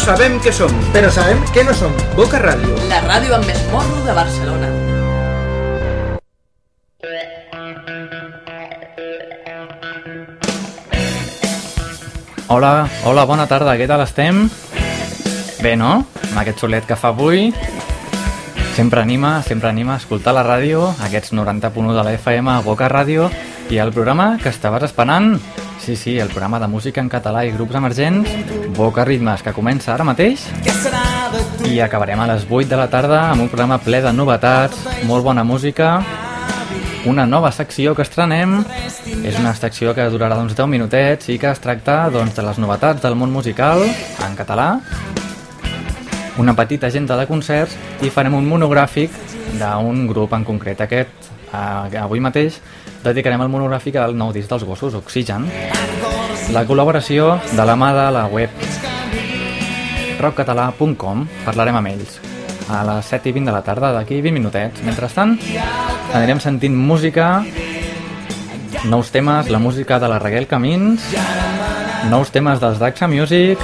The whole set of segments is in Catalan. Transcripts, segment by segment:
No sabem què som. Però sabem que no som. Boca Ràdio. La ràdio amb més morro de Barcelona. Hola, hola, bona tarda, què tal estem? Bé, no? Amb aquest solet que fa avui. Sempre anima, sempre anima a escoltar la ràdio, aquests 90.1 de la FM a Boca Ràdio i el programa que estaves esperant. Sí, sí, el programa de música en català i grups emergents, Boca Ritmes, que comença ara mateix. I acabarem a les 8 de la tarda amb un programa ple de novetats, molt bona música, una nova secció que estrenem. És una secció que durarà uns 10 minutets i que es tracta doncs, de les novetats del món musical en català, una petita agenda de concerts i farem un monogràfic d'un grup en concret. Aquest, eh, avui mateix, dedicarem el monogràfic al nou disc dels gossos, Oxigen. La col·laboració de la mà de la web rockcatalà.com parlarem amb ells a les 7 i 20 de la tarda, d'aquí 20 minutets. Mentrestant, anirem sentint música, nous temes, la música de la Raquel Camins, nous temes dels Daxa Music,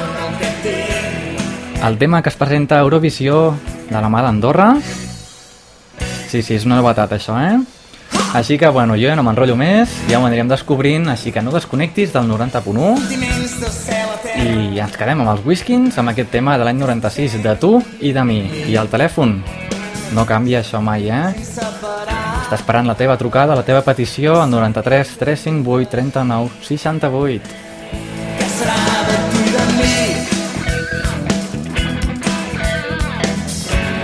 el tema que es presenta a Eurovisió de la mà d'Andorra. Sí, sí, és una novetat això, eh? Així que, bueno, jo ja no m'enrotllo més, ja ho anirem descobrint, així que no desconnectis del 90.1 i ens quedem amb els Whiskins, amb aquest tema de l'any 96, de tu i de mi. I el telèfon, no canvia això mai, eh? Està esperant la teva trucada, la teva petició al 93 358 39 68. Què serà de tu i de mi?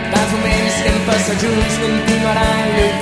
Tants moments que hem passat junts continuaran lluitant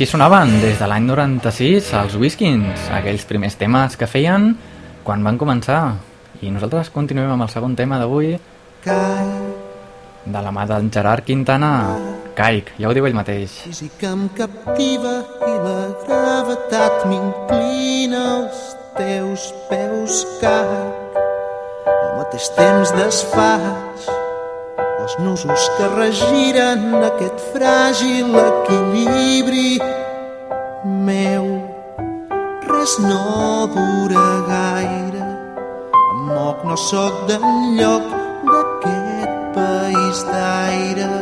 Així sonaven des de l'any 96 els Whiskins, aquells primers temes que feien quan van començar. I nosaltres continuem amb el segon tema d'avui, de la mà del Gerard Quintana, Caic, ja ho diu ell mateix. física em captiva i la gravetat m'inclina als teus peus caic. Al mateix temps desfaig els nusos que regiren aquest fràgil equilibri meu. Res no dura gaire, em moc, no sóc d'enlloc d'aquest país d'aire.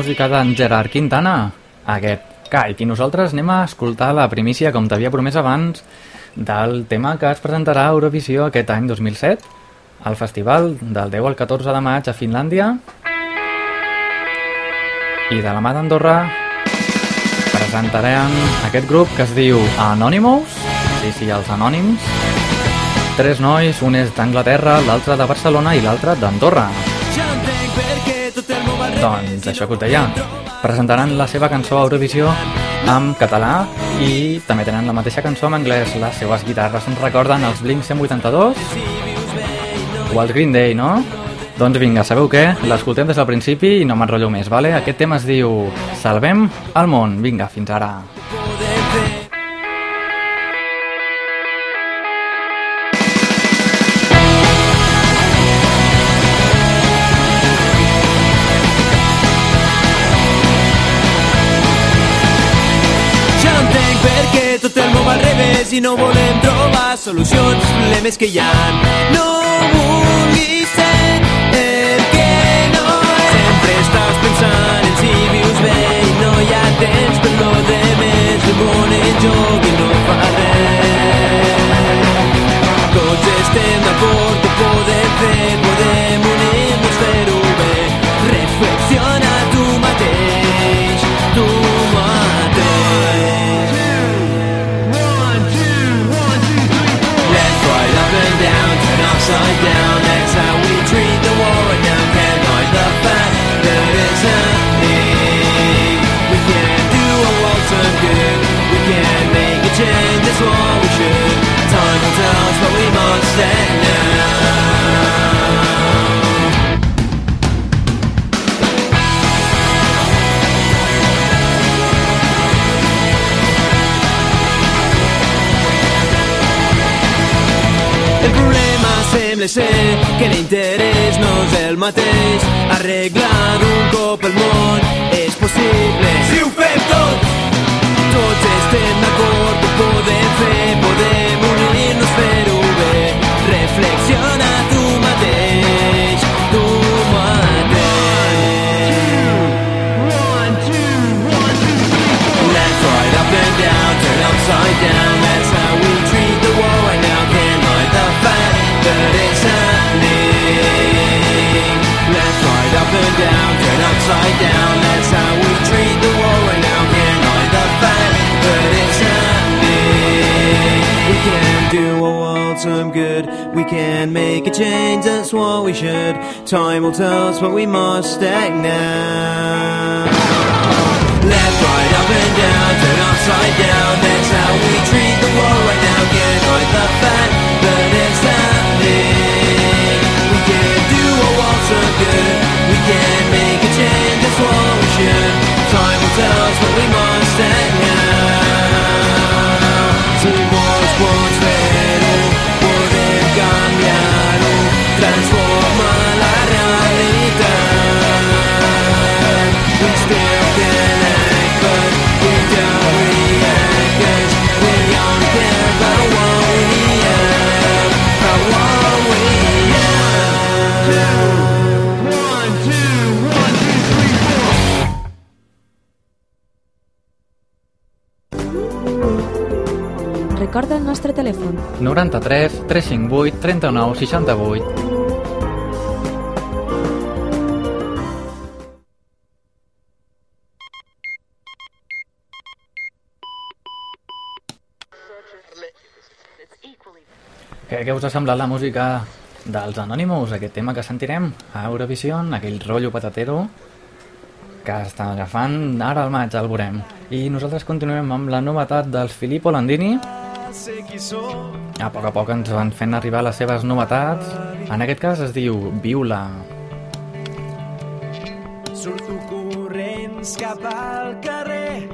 Música d'en Gerard Quintana, aquest Caic, i nosaltres anem a escoltar la primícia, com t'havia promès abans, del tema que es presentarà a Eurovisió aquest any 2007, al festival del 10 al 14 de maig a Finlàndia, i de la mà d'Andorra presentarem aquest grup que es diu Anonymous, sí, sí, els anònims, tres nois, un és d'Anglaterra, l'altre de Barcelona i l'altre d'Andorra. Doncs això que us deia, presentaran la seva cançó a Eurovisió en català i també tenen la mateixa cançó en anglès. Les seves guitarres ens recorden els Blink 182 o el Green Day, no? Doncs vinga, sabeu què? L'escoltem des del principi i no m'enrotllo més, vale? Aquest tema es diu Salvem el món. Vinga, fins ara. Ja tot el món al revés i no volem trobar solucions als problemes que hi ha. No vulguis ser el que no és. Sempre estàs pensant en si vius bé i no hi ha temps per lo de més. El món en joc i no fa res. Tots estem d'acord que podem fer, podem unir-nos, upside down. That's how we treat the war right now. Can't hide the fact that it's happening. We can do a world some good. We can make a change. Sembla ser que l'interès no és el mateix. Arreglar d'un cop el món és possible si ho fem tot. Tots estem d'acord, ho podem fer, podem unir-nos, down, turn upside down. That's how we treat the war right now. Can't hide the fact that it's happening. We can do a world some good. We can make a change. That's what we should. Time will tell us, but we must act now. Left, right, up and down, turn upside down. That's how we treat the world right now. Can't hide the fact can 93 358 39 68 Què, què us ha semblat la música dels Anonymous, aquest tema que sentirem a Eurovision, aquell rotllo patatero que està agafant ara al maig, el veurem. I nosaltres continuem amb la novetat dels Filippo Landini. A poc a poc ens van fent arribar les seves novetats. En aquest cas es diu Viula. surto corrents cap al carrer.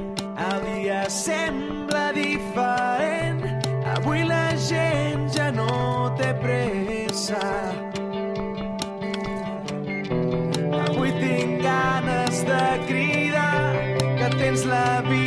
El dia sembla diferent. Avui la gent ja no té pressa. Avui tinc ganes de cridar que tens la vida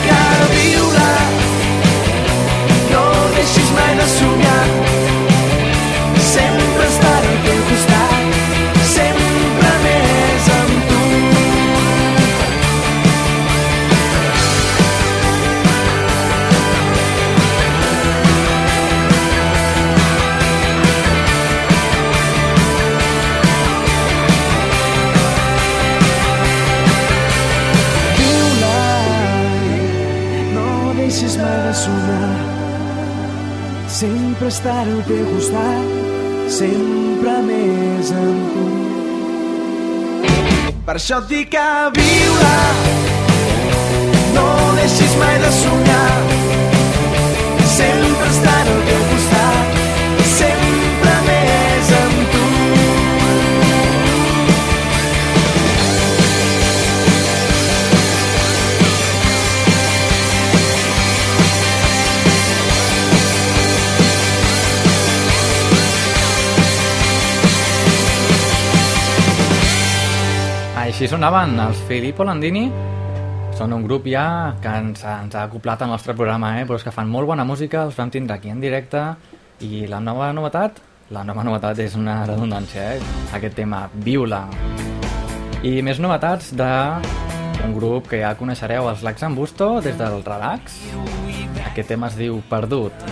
estar al teu costat, sempre més amb tu. Per això et dic a viure, no deixis mai de somiar. Sempre estar al teu Així sonaven els Filippo Landini. Són un grup ja que ens, ens ha acoplat al nostre programa, eh? però és que fan molt bona música, els vam tindre aquí en directe i la nova novetat, la nova novetat és una redundància, eh? aquest tema, Viula. I més novetats de un grup que ja coneixereu, els Lacs en Busto, des del Relax. Aquest tema es diu Perdut.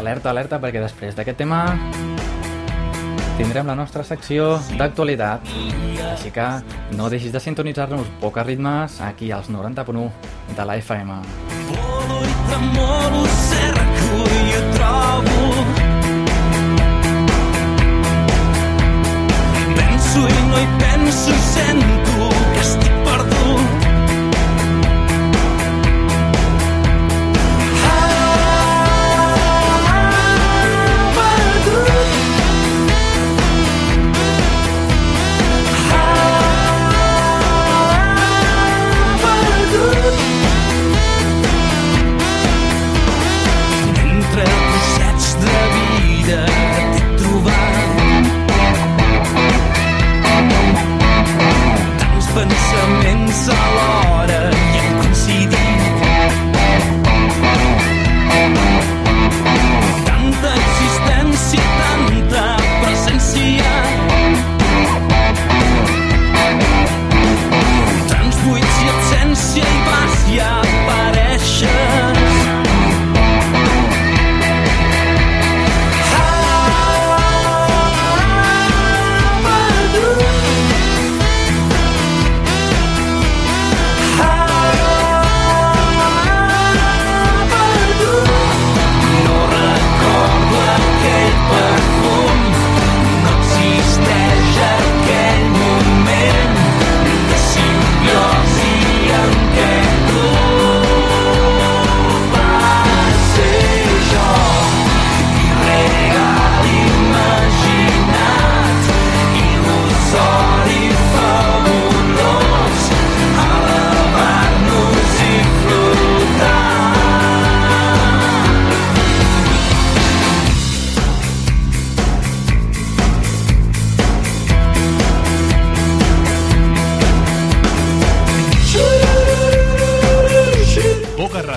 Alerta, alerta, perquè després d'aquest tema tindrem la nostra secció d'actualitat. Així que no deixis de sintonitzar-nos pocs ritmes aquí als 90.1 de la FM. I. Penso i no hi penso, sento que estic perdut. often some in.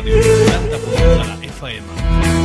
Ràdio 90.1 de la FM.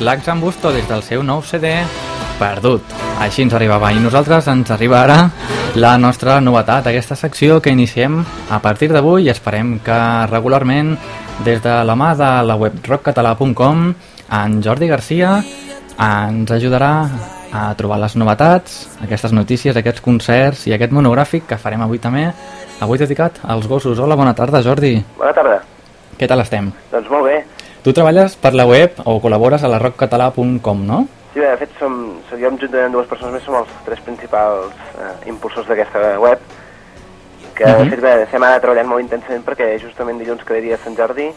Lacs en Busto des del seu nou CD Perdut. Així ens arribava. I nosaltres ens arriba ara la nostra novetat, aquesta secció que iniciem a partir d'avui i esperem que regularment des de la mà de la web rockcatalà.com en Jordi Garcia ens ajudarà a trobar les novetats, aquestes notícies, aquests concerts i aquest monogràfic que farem avui també, avui dedicat als gossos. Hola, bona tarda, Jordi. Bona tarda. Què tal estem? Doncs molt bé. Tu treballes per la web o col·labores a la rockcatalà.com, no? Sí, bé, de fet, som, jo juntament amb dues persones més som els tres principals eh, impulsors d'aquesta web, que uh Mhm. de fet bé, estem ara treballant molt intensament perquè justament dilluns que dia Sant Jordi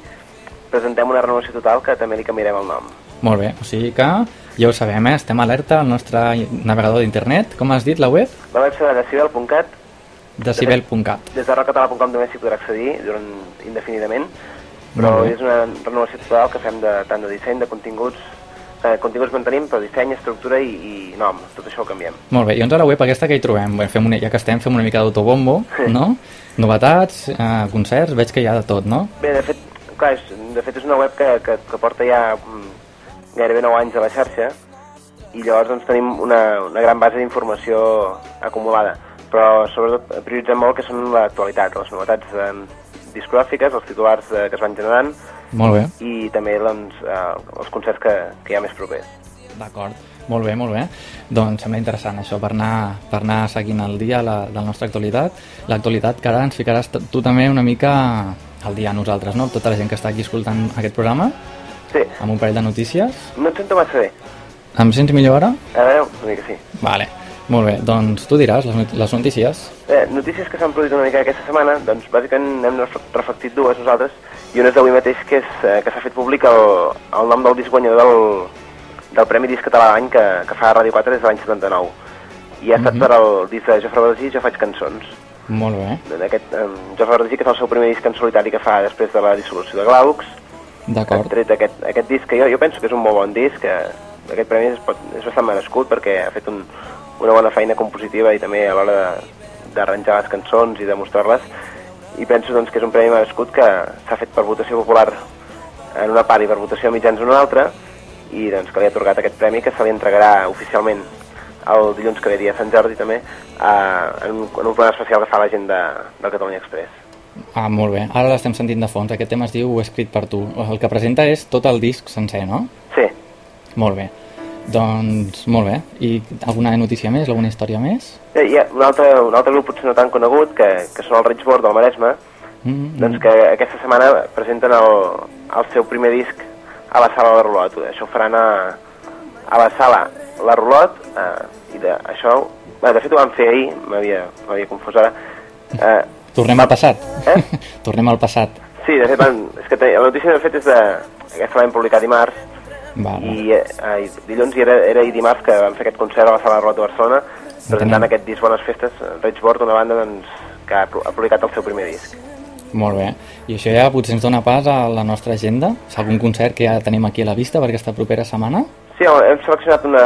presentem una renovació total que també li canviarem el nom. Molt bé, o sigui que ja ho sabem, eh? estem alerta al nostre navegador d'internet. Com has dit, la web? La web serà decibel.cat, decibel.cat. des de rockcatalà.com també s'hi podrà accedir durant indefinidament, però és una renovació total que fem de, tant de disseny, de continguts, eh, continguts mantenim, però disseny, estructura i, i nom, tot això ho canviem. Molt bé, i doncs a la web aquesta que hi trobem? Bé, fem una, ja que estem, fem una mica d'autobombo, no? Novetats, eh, concerts, veig que hi ha de tot, no? Bé, de fet, clar, és, de fet és una web que, que, que porta ja mm, gairebé 9 anys a la xarxa i llavors doncs, tenim una, una gran base d'informació acumulada, però sobretot prioritzem molt que són l'actualitat, les novetats eh, discogràfiques, els titulars eh, que es van generant Molt bé, i també doncs, eh, els concerts que, que hi ha més propers. d'acord. Molt bé, molt bé. Doncs sembla interessant això per anar, per anar seguint el dia la, de la nostra actualitat. L'actualitat que ara ens ficaràs tu també una mica al dia a nosaltres, no? Tota la gent que està aquí escoltant aquest programa, Sí, amb un parell de notícies. no et sento massa bé. Em sents millor ara? A veure, una mica sí. Vale, molt bé. Doncs tu diràs les, les notícies. Eh, notícies que s'han produït una mica aquesta setmana, doncs bàsicament hem ref- reflectit dues nosaltres, i una és d'avui mateix que, és, eh, que s'ha fet públic el, el nom del disc guanyador del, del Premi Disc Català de l'any que, que fa Ràdio 4 des de l'any 79. I ha estat Mhm. per el disc de Jofre Verdasí, Jo faig cançons. Molt bé, Aquest, eh, Jofre Verdasí, que és el seu primer disc en solitari que fa després de la dissolució de Glaux, d'acord. tret aquest, aquest disc que jo, jo penso que és un molt bon disc, que aquest premi és, pot, és bastant merescut perquè ha fet un, una bona feina compositiva i també a l'hora de- d'arranjar les cançons i de mostrar-les i penso doncs, que és un premi merescut que s'ha fet per votació popular en una part i per votació de mitjans en una altra i doncs, que li ha atorgat aquest premi que se li entregarà oficialment el dilluns que ve dia Sant Jordi també a, en, un, en un programa especial que fa la gent de, del Catalunya Express. Ah, molt bé. Ara l'estem sentint de fons. Aquest tema es diu Ho he escrit per tu. El que presenta és tot el disc sencer, no? Sí, Molt bé. Doncs, molt bé. I alguna notícia més, alguna història més? Eh, Hi ha un altre, un altre grup potser no tan conegut, que, que són el Richboard del Maresme, Mm, doncs que aquesta setmana presenten el, el seu primer disc a la sala La Rulot. Això ho faran a, a la sala La Rulot, eh, i de, això, bé, de fet ho van fer ahir, m'havia confós ara. Eh, Tornem al passat. Eh? Tornem al passat. sí, de fet, van, és que la notícia de fet és de... Aquesta la vam publicar dimarts, Vale. i eh, dilluns i era, era ahir dimarts que vam fer aquest concert a la sala La Rulot de Barcelona, presentant Entenem. aquest disc Bones Festes, Richboard, una banda doncs, que ha, pu- ha publicat el seu primer disc. Molt bé. I això ja potser ens dona pas a la nostra agenda? És algun concert que ja tenim aquí a la vista per aquesta propera setmana? Sí, hem seleccionat una,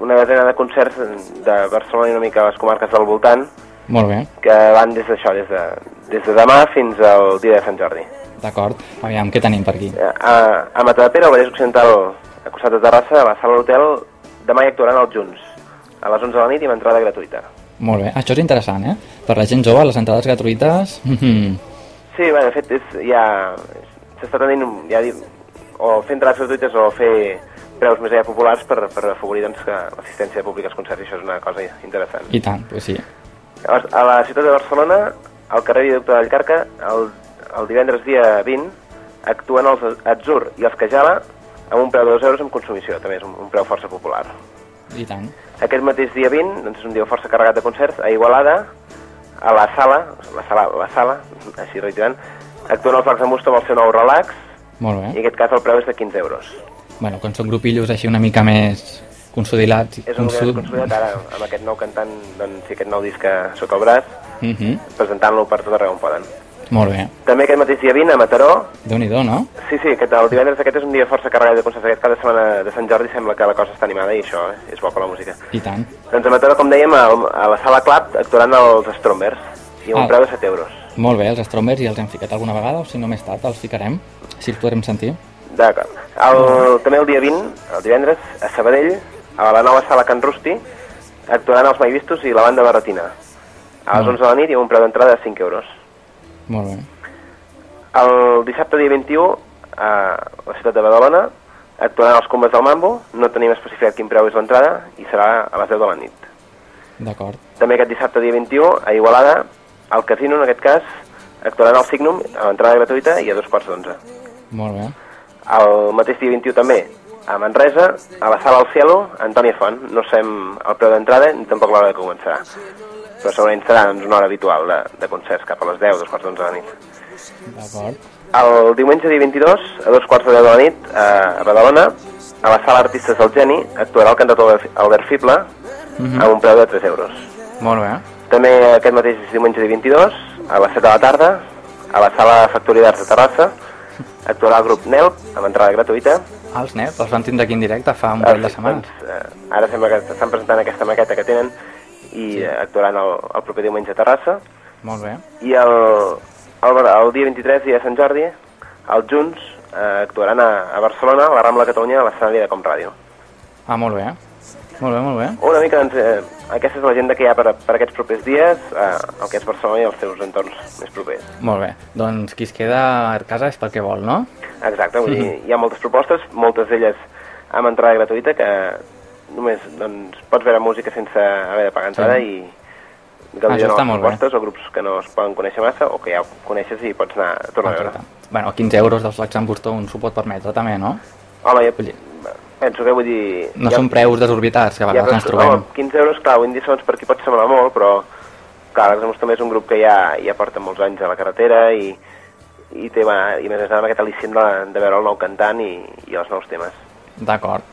una desena de concerts de Barcelona i una mica les comarques del voltant, Molt bé, que van des d'això, des, de, des de demà fins al dia de Sant Jordi. D'acord. Aviam, què tenim per aquí? Eh, A, a Matadepera, al Vallès Occidental, a costat de Terrassa, a la sala de l'hotel, demà hi actuaran els Junts, a les 11 de la nit i amb entrada gratuïta. Molt bé, això és interessant, eh? Per la gent jove, les entrades gratuïtes... Sí, bé, de fet, és, ja s'està tenint ja, di- o fer entrades gratuïtes o fer preus més allà populars per, per afavorir doncs, que l'assistència de públic als concerts, això és una cosa interessant. I tant, doncs sí. Llavors, a la ciutat de Barcelona, al carrer Viaducte del Carca, el, el divendres dia 20, actuen els Atzur i els Cajala amb un preu de 2 euros amb consumició, també és un, un preu força popular. I tant. Aquest mateix dia 20, doncs és un dia força carregat de concerts, a Igualada, a la sala, la sala, la sala, així reiterant, actuen els Lacs de Musto amb el seu nou relax, Molt i en bé. aquest cas el preu és de 15 euros. Bueno, quan són grupillos així una mica més consolidat... És un gran consolidat ara, amb aquest nou cantant, doncs, i aquest nou disc sota el braç, Mhm. presentant-lo per tot arreu on poden. Molt bé. També aquest mateix dia 20, a Mataró, déu nhi no? Sí, sí, aquest, el divendres aquest és un dia força carregat de concerts. Aquest cada setmana de Sant Jordi sembla que la cosa està animada i això eh, és bo per la música. I tant. Doncs a Mataró, com dèiem, a, a la sala Club actuaran els Strombers i amb Ah. un preu de 7 euros. Molt bé, els Strombers ja els hem ficat alguna vegada, o si no més tard els ficarem, si els podrem sentir. D'acord. El, també el dia 20, el divendres, a Sabadell, a la nova sala Can Rusti, actuaran els Mai Vistos i la banda Barretina. A les Mm. 11 de la nit i amb un preu d'entrada de 5 euros. Molt bé. El dissabte dia 21, a la ciutat de Badalona, actuaran els Combes del Mambo, no tenim especificat quin preu és l'entrada, i serà a les 10 de la nit. D'acord. També aquest dissabte dia 21, a Igualada, al casino, en aquest cas, actuaran al Signum a l'entrada gratuïta i a dos quarts d'onze. Molt bé. El mateix dia 21 també, a Manresa, a la sala al Cielo, Antònia Font. No sabem el preu d'entrada ni tampoc l'hora de començar. Però segurament serà doncs, una hora habitual de, de concerts, cap a les 10, dos quarts d'onze de la nit. D'acord. El diumenge dia 22, a dos quarts de 10 de la nit, a, a Badalona, a la sala Artistes del Geni, actuarà el cantautor Albert Fible, Mhm. amb un preu de 3 euros. Molt bé. També aquest mateix diumenge dia 22, a les 7 de la tarda, a la sala Factoria d'Arts de Terrassa, actuarà el grup NELP, amb entrada gratuïta. Els NEP els van tindre aquí en directe fa un parell de setmanes. Doncs, eh, ara sembla que estan presentant aquesta maqueta que tenen i eh, actuaran el, el proper diumenge a Terrassa. Molt bé. I el, el, el dia 23, dia de Sant Jordi, els Junts eh, actuaran a, a Barcelona, a la Rambla de Catalunya, a l'escenari de Com Ràdio. Ah, molt bé. Molt bé, molt bé. Una mica, doncs, eh, aquesta és l'agenda que hi ha per, per aquests propers dies, eh, el que és Barcelona i els seus entorns més propers. Molt bé. Doncs qui es queda a casa és perquè vol, no? Exacte, vull dir, hi ha moltes propostes, moltes d'elles amb entrada gratuïta, que només doncs, pots veure música sense haver de pagar entrada Sí. i gaudir Això de noves propostes o grups que no es poden conèixer massa o que ja coneixes i pots anar a tornar a veure. Exacte. Bueno, 15 euros dels Bustó un s'ho pot permetre també, no? Home, ja, Vull penso que vull dir... No ja, són preus desorbitats que a vegades ens trobem. Home, 15 euros, clar, avui en dia segons per aquí pot semblar molt, però clar, l'examus també és un grup que ja, ja porta molts anys a la carretera i, i té, va, i més amb aquest al·licient de, de veure el nou cantant i, i els nous temes. D'acord.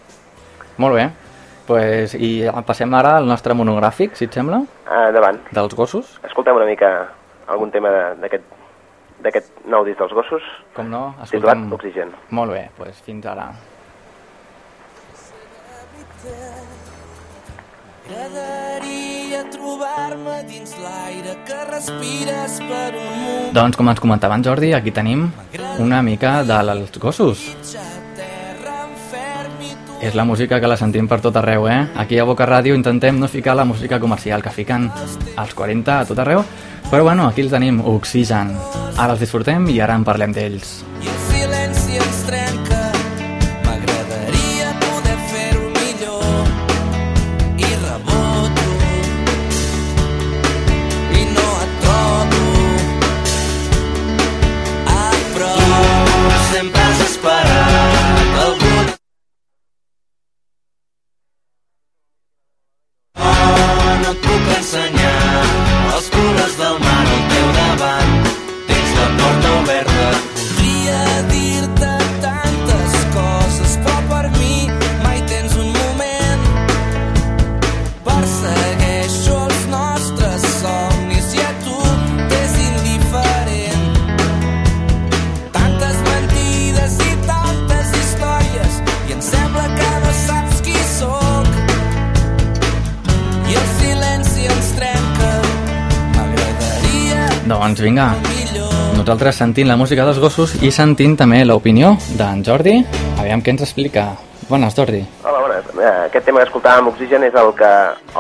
Molt bé. Pues, I passem ara al nostre monogràfic, si et sembla, Ah, Endavant. dels gossos. Escoltem una mica algun tema de- d'aquest d'aquest nou disc dels gossos, Com no? titulat Escoltem... Oxigen. Molt bé, pues, fins ara. M'agradaria trobar-me dins l'aire que respires per un munt Doncs, com ens comentava en Jordi, aquí tenim una mica dels gossos. És la música que la sentim per tot arreu, eh? Aquí a Boca Ràdio intentem no ficar la música comercial que fiquen als 40 a tot arreu, però bueno, aquí els tenim, Oxigen. Ara els disfrutem i ara en parlem d'ells. i el silenci Doncs vinga, nosaltres sentint la música dels gossos i sentint també l'opinió d'en Jordi. Aviam què ens explica. Bones, Jordi. Hola, bones. Eh, Aquest tema que escoltàvem, Oxygen, és el que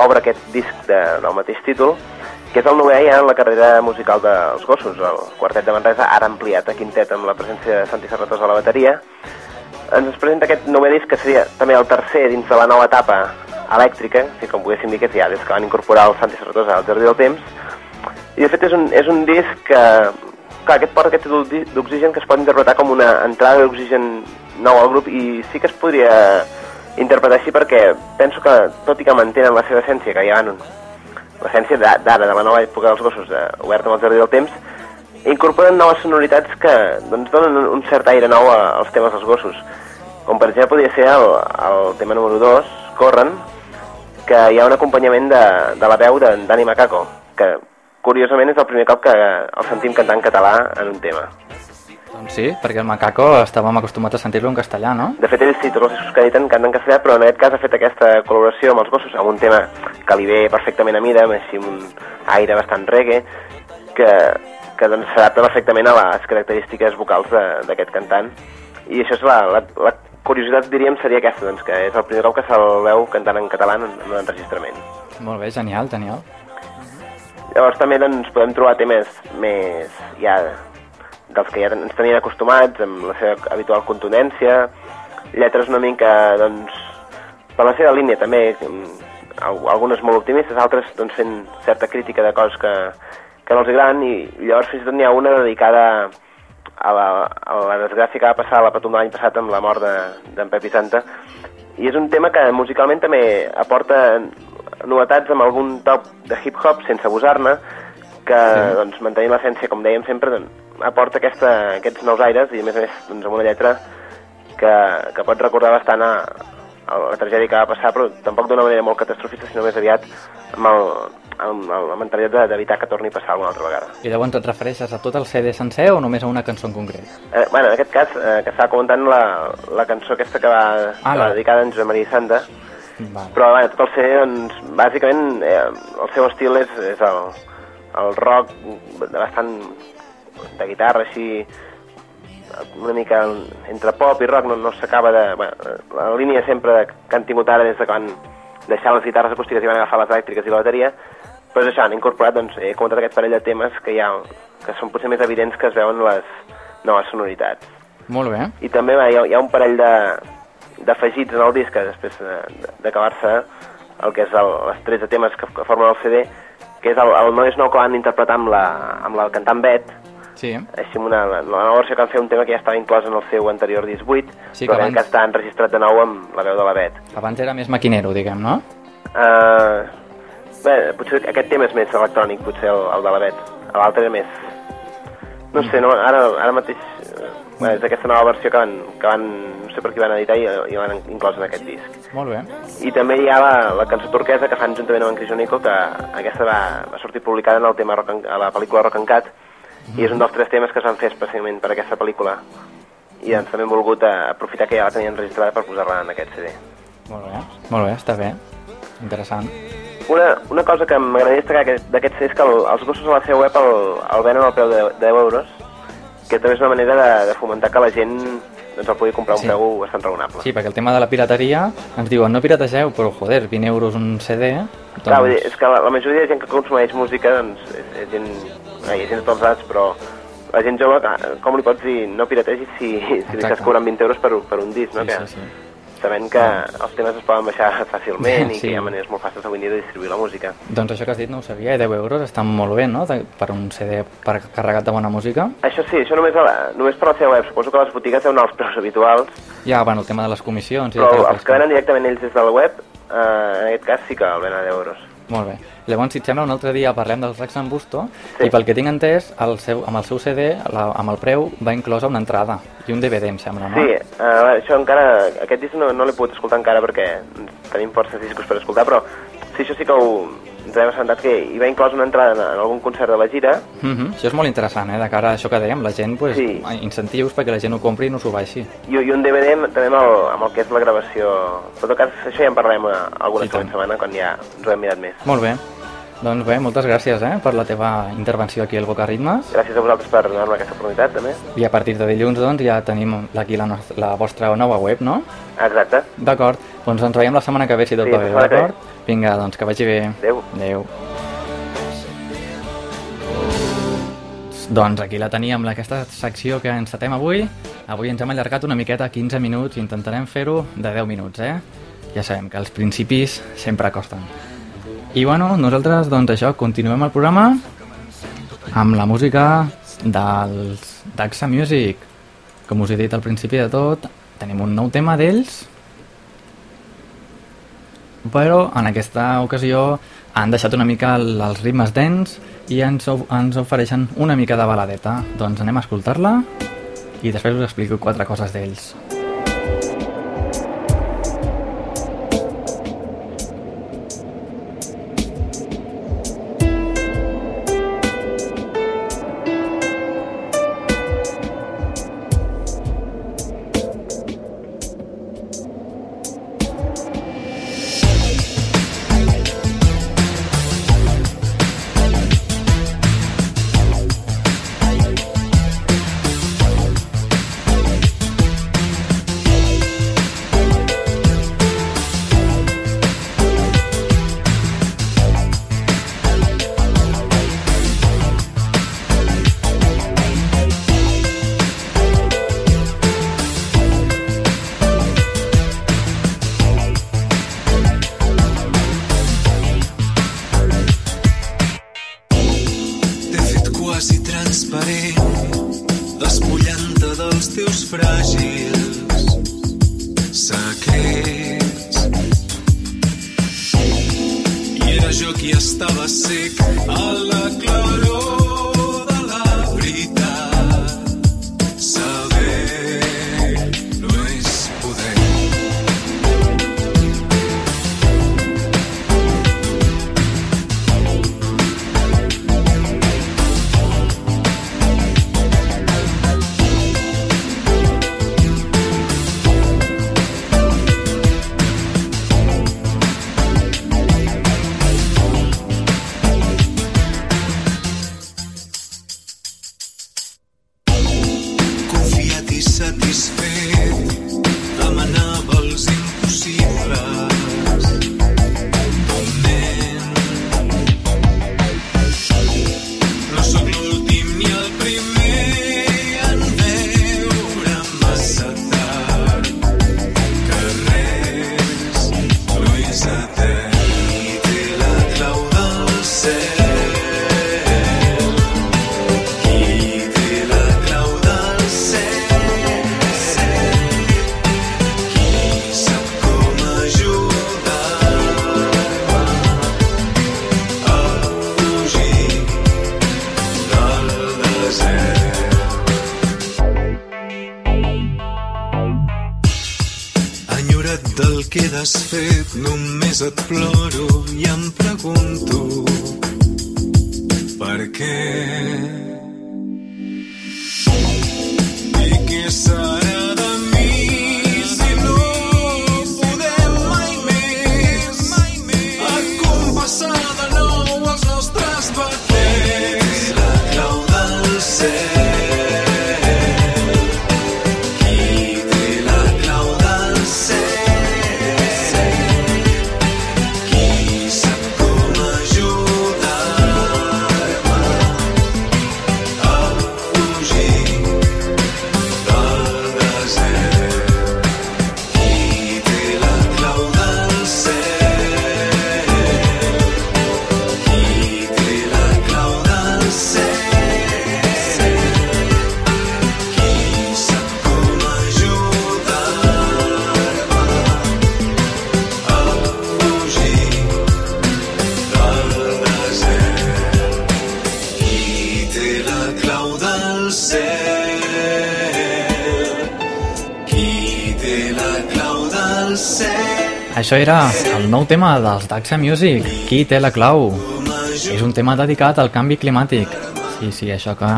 obre aquest disc de, del mateix títol, que és el novè ja en la carrera musical dels gossos. El quartet de Manresa, ara ampliat a quintet amb la presència de Santi Serratós a la bateria. Ens presenta aquest novè disc que seria també el tercer dins de la nova etapa elèctrica, si com poguéssim dir que ja des que van incorporar el Santi Serratós al Jardí del Temps. I de fet és un, és un disc que, clar, aquest porta aquest d'Oxigen que es pot interpretar com una entrada d'Oxigen nou al grup i sí que es podria interpretar així perquè penso que, tot i que mantenen la seva essència, que ja van l'essència d'a- d'ara, de la nova època dels gossos, eh, oberta amb el Jardí del Temps, incorporen noves sonoritats que doncs, donen un- cert aire nou als temes dels gossos. Com per exemple podria ser el, el tema número 2, Corren, que hi ha un acompanyament de, de la veu de Dani Macaco, que curiosament és el primer cop que el sentim cantar en català en un tema. Doncs sí, perquè el macaco estàvem acostumats a sentir-lo en castellà, no? De fet, ells sí, tots els discos que editen canten en castellà, però en aquest cas ha fet aquesta col·laboració amb els gossos, amb un tema que li ve perfectament a mida, amb així un aire bastant reggae, que, que doncs, s'adapta perfectament a les característiques vocals d'aquest cantant. I això és la, la, la curiositat, diríem, seria aquesta, doncs, que és el primer cop que se'l veu cantant en català en, en un enregistrament. Molt bé, genial, genial. Llavors també doncs, podem trobar temes més ja dels que ja ens tenien acostumats, amb la seva habitual contundència, lletres una mica, doncs, per la seva línia també, al- algunes molt optimistes, altres doncs, fent certa crítica de coses que, que no els agraden, i llavors fins i tot n'hi ha una dedicada a la, a la desgràcia que va passar a la Patum de l'any passat amb la mort de- d'en Pep i Santa, i és un tema que musicalment també aporta novetats amb algun toc de hip-hop sense abusar-ne, que sí. doncs, mantenint l'essència, com dèiem sempre, doncs, aporta aquesta, aquests nous aires i a més a més doncs, amb una lletra que, que pot recordar bastant a, a la tragèdia que va passar, però tampoc d'una manera molt catastrofista, sinó més aviat amb, el, amb, amb la mentalitat de- d'evitar que torni a passar alguna altra vegada. I llavors et refereixes a tot el CD sencer o només a una cançó en concret? Eh, bueno, en aquest cas, eh, que estava comentant la, la cançó aquesta que va, Ah, que va dedicada a en Josep Maria Santa, Val. però bueno, tot el CD, doncs, bàsicament, eh, el seu estil és, és el, el rock bastant de guitarra, així, una mica entre pop i rock, no, no s'acaba de... Bueno, la línia sempre de, que han tingut ara des de quan deixar les guitarres acústiques i van agafar les elèctriques i la bateria, però és això, han incorporat, doncs, he comentat aquest parell de temes que hi ha, que són potser més evidents que es veuen les noves sonoritats. Molt bé. I també va, hi, ha, hi ha un parell de d'afegits en el disc que després de- d'acabar-se el que és el, les 13 temes que, que formen el CD que és el, el No és nou que van interpretar amb la, amb la cantant Bet Sí. així amb una, la nova versió que van fer un tema que ja estava inclòs en el seu anterior disc 8 Sí, que però abans- que està enregistrat de nou amb la veu de la Bet Abans era més maquinero, diguem, no? uh, bé, potser aquest tema és més electrònic potser el, el de la Bet l'altre era més no sé, no, ara, ara mateix eh, bé, és aquesta nova versió que van, que van no sé per qui van editar i, i van inclòs en aquest disc Molt bé. i també hi ha la, la cançó turquesa que fan juntament amb en Crisonico, que aquesta va, va sortir publicada en el tema rock and, a la pel·lícula Rock and Cat, i és un dels tres temes que es van fer especialment per aquesta pel·lícula. I doncs també hem volgut eh, aprofitar que ja la tenien registrada per posar-la en aquest CD. Molt bé. Molt bé, està bé. Interessant. Una, una cosa que m'agradaria destacar aquest- d'aquest CD és que el, els gossos a la seva web el, el venen al preu de, de 10 euros, que també és una manera de, de fomentar que la gent doncs, el pugui comprar a un Sí. preu bastant raonable. Sí, perquè el tema de la pirateria ens diuen no pirategeu, però joder, 20 euros un CD... Doncs... Clar, vull dir, és que la, la majoria de gent que consumeix música doncs, és, és gent, hi ha gent de tots els però la gent jove, com li pots dir no pirategis si, si li estàs cobrant 20 euros per, per un disc, no? Sí, que, sí, sí. Sabent que els temes es poden baixar fàcilment i Sí. que hi ha maneres molt fàcils avui dia de distribuir la música. Doncs això que has dit no ho sabia, i 10 euros estan molt bé, no?, de, per un CD per carregat de bona música. Això sí, això només, a la, només per la seva web. Suposo que les botigues deuen als preus habituals, Ja, bueno, el tema de les comissions... però ja els que venen directament ells des de la web, eh, en aquest cas sí que el venen a 10 euros. Molt bé. Llavors, si et sembla, un altre dia parlem dels Rex en Busto Sí. i pel que tinc entès, el seu, amb el seu CD, la, amb el preu, va inclosa una entrada i un DVD, em sembla, no? Sí, uh, això encara, aquest disc no, no l'he pogut escoltar encara perquè tenim forces discos per escoltar, però sí, això sí que ho, ens hem assentat que hi va inclòs una entrada en, en algun concert de la gira, Mhm, Això és molt interessant, eh? De cara a això que dèiem, la gent, pues, Sí. incentius perquè la gent ho compri i no s'ho baixi. i, i un DVD amb- també amb el, amb el que és la gravació. En tot cas, això ja en parlarem eh, alguna següent setmana quan ja ens ho hem mirat més. Molt bé. Doncs bé, moltes gràcies eh, per la teva intervenció aquí al Boca Ritmes. Gràcies a vosaltres per donar-me aquesta oportunitat, també. I a partir de dilluns, doncs, ja tenim aquí la, nostra, la vostra nova web, no? Exacte. D'acord, doncs ens veiem la setmana que ve, si tot Sí, va bé, d'acord? Vinga, doncs que vagi bé. Adéu. Adéu. Doncs aquí la teníem, aquesta secció que encetem avui. Avui ens hem allargat una miqueta, 15 minuts, i intentarem fer-ho de 10 minuts, eh? Ja sabem que els principis sempre costen. I bueno, nosaltres, doncs això, continuem el programa amb la música dels Daxa Music. Com us he dit al principi de tot, tenim un nou tema d'ells, però en aquesta ocasió han deixat una mica el- els ritmes dents i ens, ens ofereixen una mica de baladeta. Doncs anem a escoltar-la i després us explico quatre coses d'ells. Només et Això era el nou tema dels Daxa Music, Qui té la clau? És un tema dedicat al canvi climàtic. Sí, sí, això que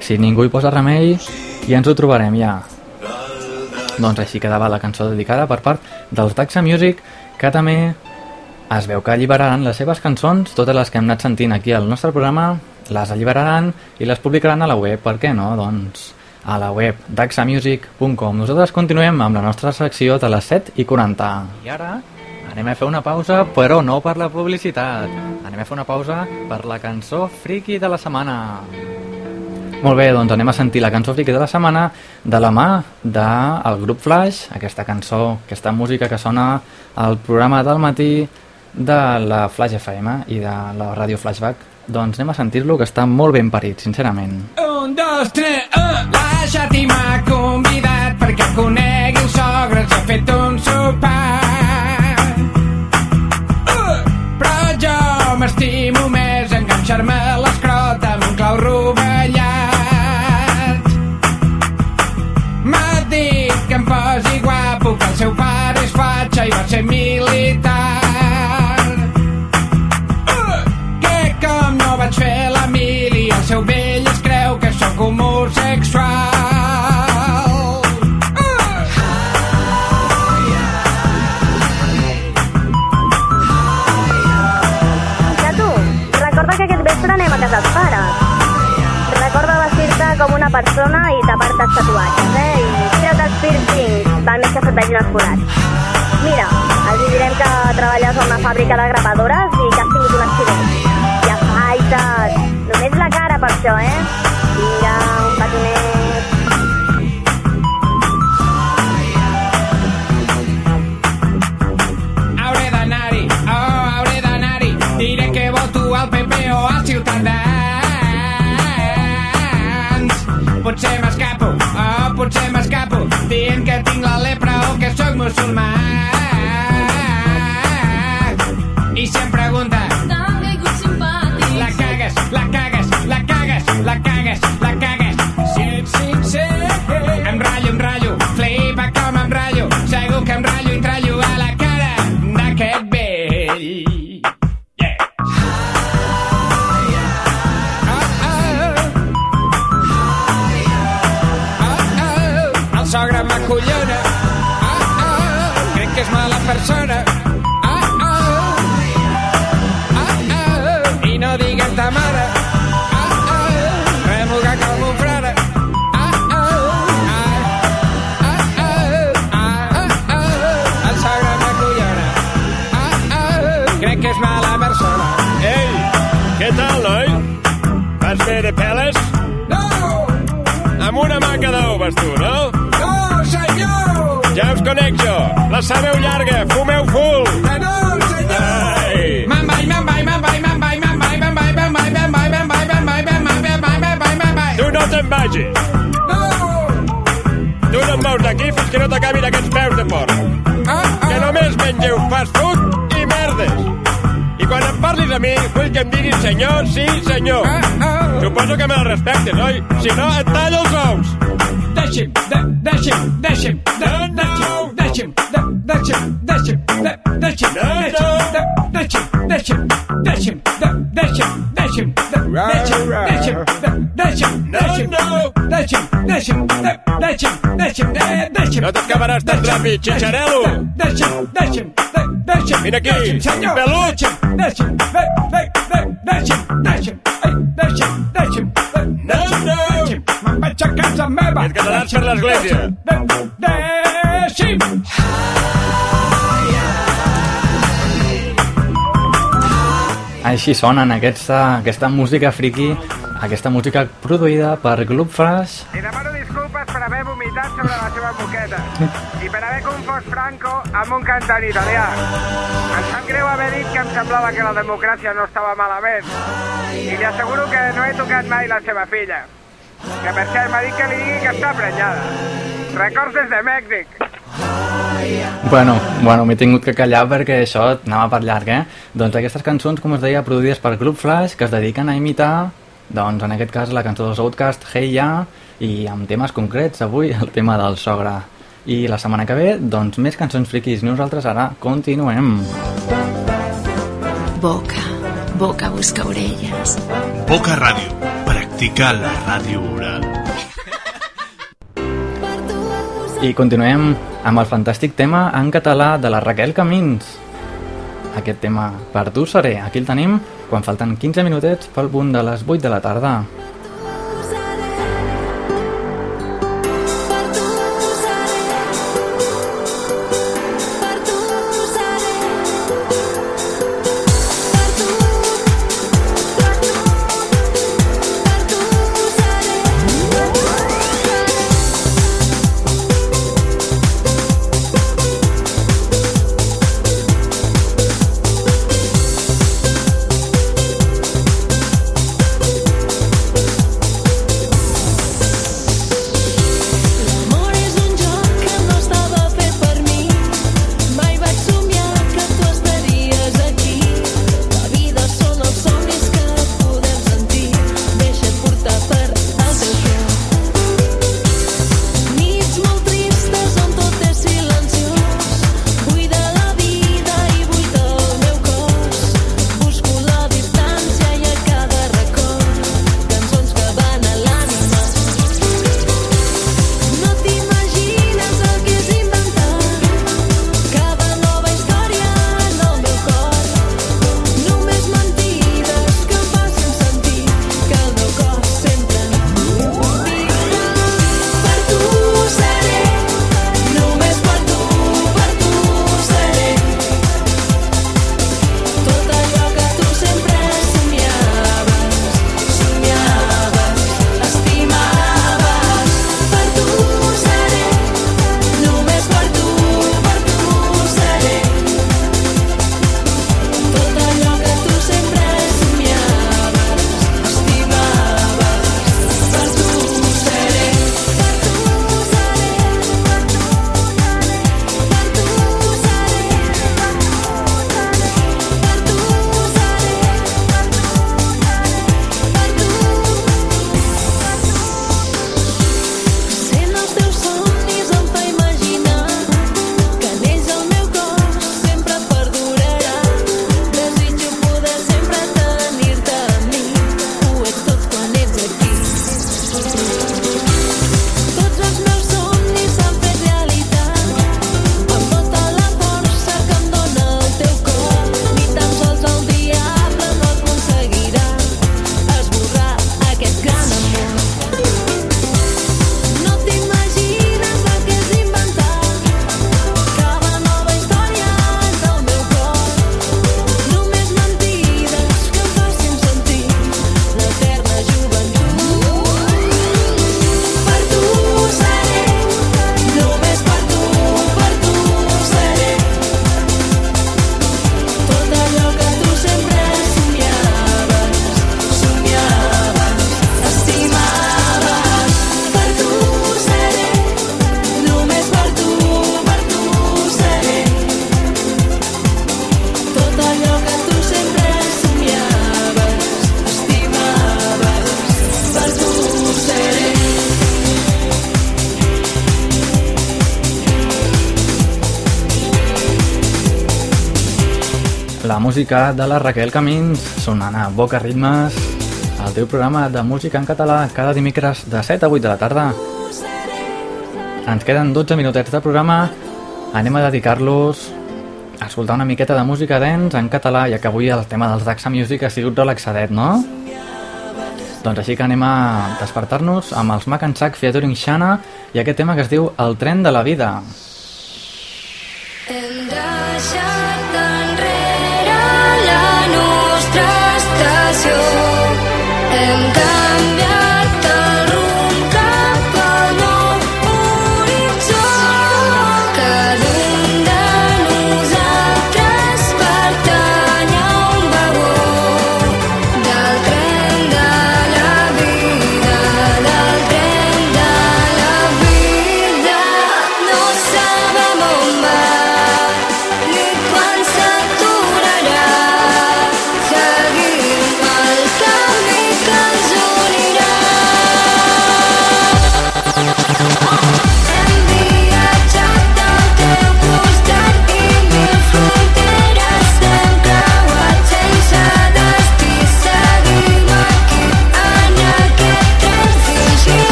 si ningú hi posa remei, ja ens ho trobarem ja. Doncs així quedava la cançó dedicada per part dels Daxa Music, que també es veu que alliberaran les seves cançons, totes les que hem anat sentint aquí al nostre programa, les alliberaran i les publicaran a la web. Per què no? Doncs a la web daxamusic.com. Nosaltres continuem amb la nostra secció de les 7 i 40. I ara anem a fer una pausa, però no per la publicitat. Anem a fer una pausa per la cançó friki de la setmana. Molt bé, doncs anem a sentir la cançó friki de la setmana de la mà del grup Flash, aquesta cançó, aquesta música que sona al programa del matí de la Flash FM i de la ràdio Flashback. Doncs anem a sentir-lo, que està molt ben parit, sincerament. Un, dos, tres, uh! La Xati m'ha convidat perquè conegui el sogre, ens ha fet un sopar. Uh! Però jo m'estimo més enganxar-me a l'escrot amb un clau rovellat. M'ha dit que em posi guapo, que el seu pare és fatxa i va ser militar. Com una persona i tapar-te els tatuatges, eh? I tira't els piercings, val més que se't vegin els forats. Mira, els direm que treballes a una fàbrica de gravadores i que has tingut un accident. I afaitat. Només la cara per això, eh? Vinga, un patinet. Potser m'escapo oh, potser m'escapo dient que tinc la lepra o que sóc musulmà me'n vaig, me'n vaig, me'n vaig. Tu no te'n vagis. Tu no em veus d'aquí fins que no t'acabin aquests peus de porc. Ah, Que només mengeu fast food i merdes. I quan em parlis a mi, vull que em diguis senyor, sí, senyor. ah, ah. Suposo que me la respectes, oi? Si no, et tallo els ous. Deixi'm, de- deixi'm, deixi'm, de- No, no. deixi'm, de- deixi'm, deixi'm, de- deixi'm, No, no. de- deixi'm, deixi'm, deixi'm, de- deixi'm, deixi'm, de- Ra, deixi'm, ra. deixi'm, de- deixi'm, No, deixi'm, no. deixi'm, deixi'm, de- deixi'm, deixi'm, de- deixi'm, No t'acabaràs tan deixi'm, ràpid, xitxarel·lo. deixi'm, deixi'm, de- deixi'm, Vine aquí, deixi'm, senyor, pelut. deixi'm, deixi'm, de- de- de- deixi'm, deixi'm, ai, deixi'm, deixi'm, de- No, no. Me'n vaig a casa meva. Et quedaràs per l'església. De- Deixi'm! Així sonen aquesta, aquesta música friki, aquesta música produïda per Club Flash Li demano disculpes per haver vomitat sobre la seva moqueta i per haver confós Franco amb un cantant italià. Em sap greu haver dit que em semblava que la democràcia no estava malament. I li asseguro que no he tocat mai la seva filla. Que per cert m'ha dit que li digui que està prenyada. Records des de Mèxic. Bueno, bueno, m'he tingut que callar perquè això anava per llarg, eh? Doncs aquestes cançons, com es deia, produïdes per Club Flash, que es dediquen a imitar, doncs en aquest cas la cançó dels Outcast, Hey Ya, i amb temes concrets, avui el tema del sogre. I la setmana que ve, doncs més cançons friquis. Nosaltres ara continuem. Boca, boca busca orelles. Boca Ràdio practica la ràdio oral. I continuem amb el fantàstic tema en català de la Raquel Camins. Aquest tema per tu seré. Aquí el tenim quan falten 15 minutets pel punt de les 8 de la tarda. música de la Raquel Camins sonant a Boca Ritmes el teu programa de música en català cada dimecres de 7 a 8 de la tarda ens queden 12 minutets de programa anem a dedicar-los a escoltar una miqueta de música dents en català ja que avui el tema dels Daxa Music ha sigut relaxadet, no? Doncs així que anem a despertar-nos amb els Mac and Sack featuring Shana i aquest tema que es diu El tren de la vida. I'm cambio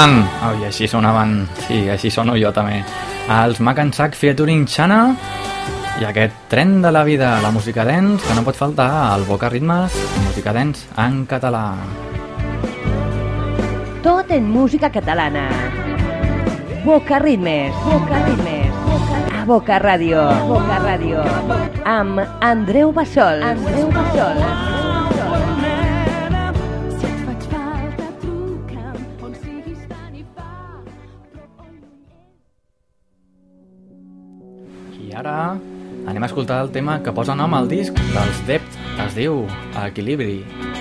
sonaven, oh, i així sonaven, sí, així sono jo també, els Mac and Sack featuring Xana i aquest tren de la vida, la música dance, que no pot faltar al Boca Ritmes, música dance en català. Tot en música catalana. Boca Ritmes. Boca Ritmes. A Boca Ràdio. Boca Ràdio. Amb Andreu Bassol. Andreu Bassol. Si et anem a escoltar el tema que posa nom al disc dels Dept, es diu Equilibri. En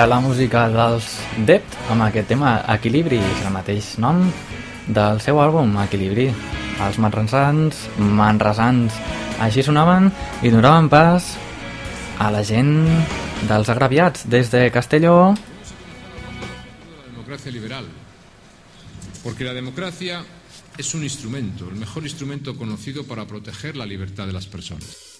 Era la música dels Dept amb aquest tema Equilibri, és el mateix nom del seu àlbum Equilibri. Els manresans, manresans, així sonaven i donaven pas a la gent dels agraviats des de Castelló. democracia liberal. Porque la democracia es un instrumento, el mejor instrumento conocido para proteger la libertad de las personas.Eix-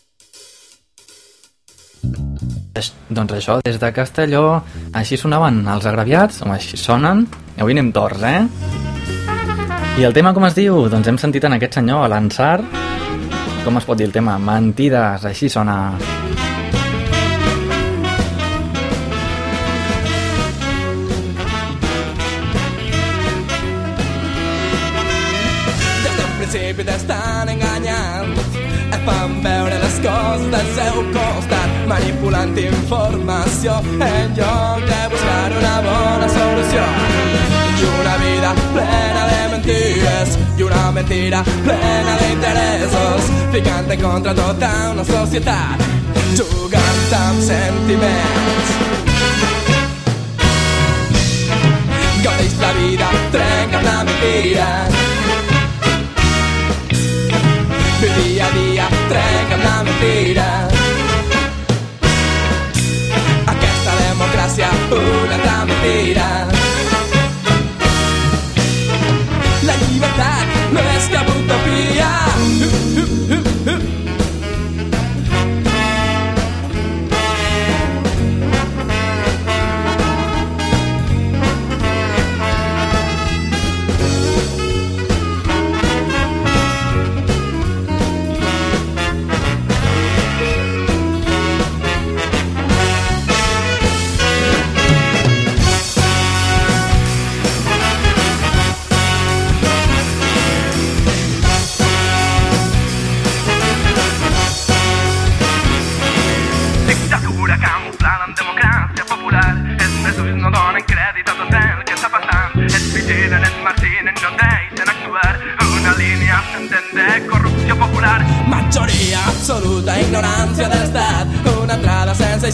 Doncs això, des de Castelló, així sonaven els agraviats, o així sonen, avui anem torts, eh? I el tema com es diu? Doncs hem sentit en aquest senyor, l'Ansar, com es pot dir el tema? Mentides, així sona. Des del principi t'estan enganyant et fan veure les coses del seu manipulant informació en lloc de buscar una bona solució. I una vida plena de mentides i una mentira plena d'interessos ficant en contra tota una societat jugant amb sentiments. Gaudeix la vida, trenca la mentira. Viu dia a dia, trenca la mentira. Democràcia, una altra mentira. La llibertat no és cap utopia.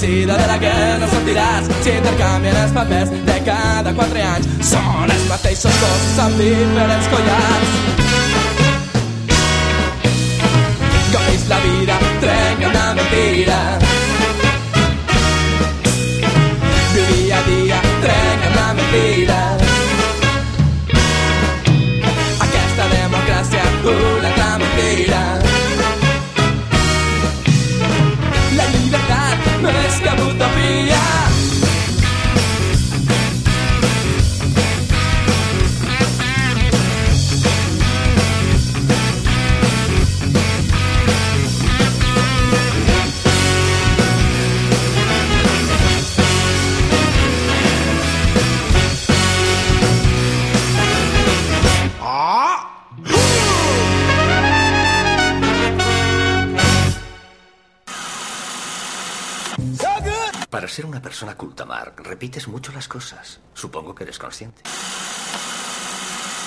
Eixida de la que no sortiràs. Si intercanvien els papers de cada quatre anys Són els mateixos gossos amb diferents collars. Gaudeix la vida, trenca una mentira. Viu dia a dia, trenca una mentira utopia ser una persona culta, Mark, repites mucho las cosas. Supongo que eres consciente.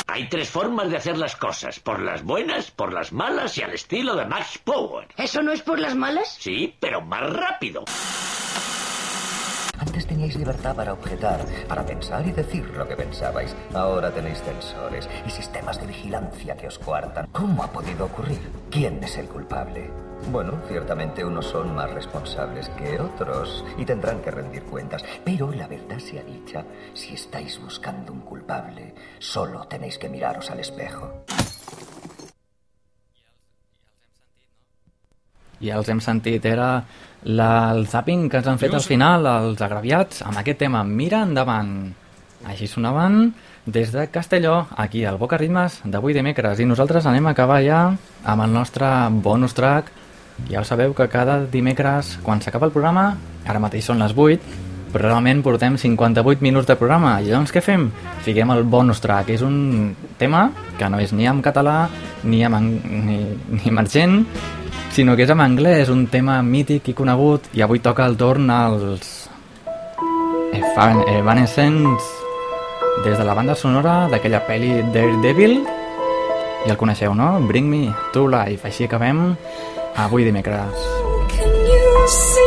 Hay tres formas de hacer las cosas. Por las buenas, por las malas y al estilo de Max Power. ¿Eso no es por las malas? Sí, pero más rápido. Antes teníais libertad para objetar, para pensar y decir lo que pensabais. Ahora tenéis censores y sistemas de vigilancia que os coartan. ¿Cómo ha podido ocurrir? ¿Quién es el culpable? Bueno, ciertamente unos son más responsables que otros y tendrán que rendir cuentas. Pero la verdad sea dicha, si estáis buscando un culpable, solo tenéis que miraros al espejo. Ja els hem sentit, era la, el zapping que ens han fet al final, els agraviats, amb aquest tema Mira endavant. Així sonaven des de Castelló, aquí al Boca Ritmes d'avui dimecres. I nosaltres anem a acabar ja amb el nostre bonus track. Ja ho sabeu que cada dimecres, quan s'acaba el programa, ara mateix són les 8, però realment portem 58 minuts de programa. I llavors què fem? Fiquem el bonus track. És un tema que no és ni en català, ni, en, ni, ni emergent, sinó que és en anglès, un tema mític i conegut, i avui toca el torn als Evan- Evanescence des de la banda sonora d'aquella pel·li Daredevil, i el coneixeu, no? Bring Me to Life. Així acabem avui dimecres. You see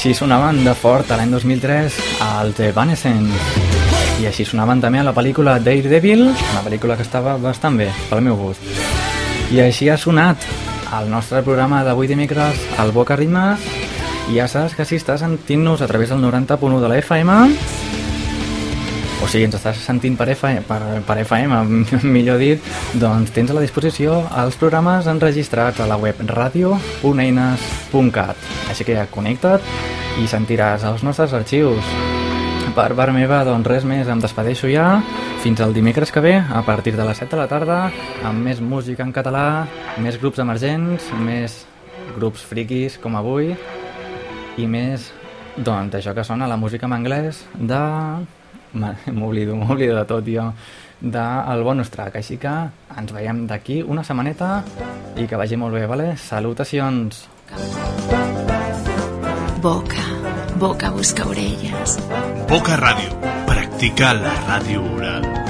Així sonaven de fort l'any 2003 al The Evanescence. I així sonaven també a la pel·lícula Daredevil, una pel·lícula que estava bastant bé, pel meu gust. I així ha sonat el nostre programa d'avui dimecres, el Boca Ritmes, i ja saps que si estàs sentint-nos a través del 90.1 de la FM, sigui, ens estàs sentint per FM, per, per FM millor dit, doncs tens a la disposició els programes enregistrats a la web radio.eines.cat. Així que ja connecta't i sentiràs els nostres arxius. Per part meva, doncs res més, em despedeixo ja. Fins al dimecres que ve, a partir de les 7 de la tarda, amb més música en català, més grups emergents, més grups friquis com avui, i més, doncs, d'això que sona la música en anglès de... M'oblido, m'oblido de tot, jo. Del bonus track, així que ens veiem d'aquí una setmaneta i que vagi molt bé, vale? Salutacions! Boca, boca busca orelles. Boca Radio. Practica la radio oral.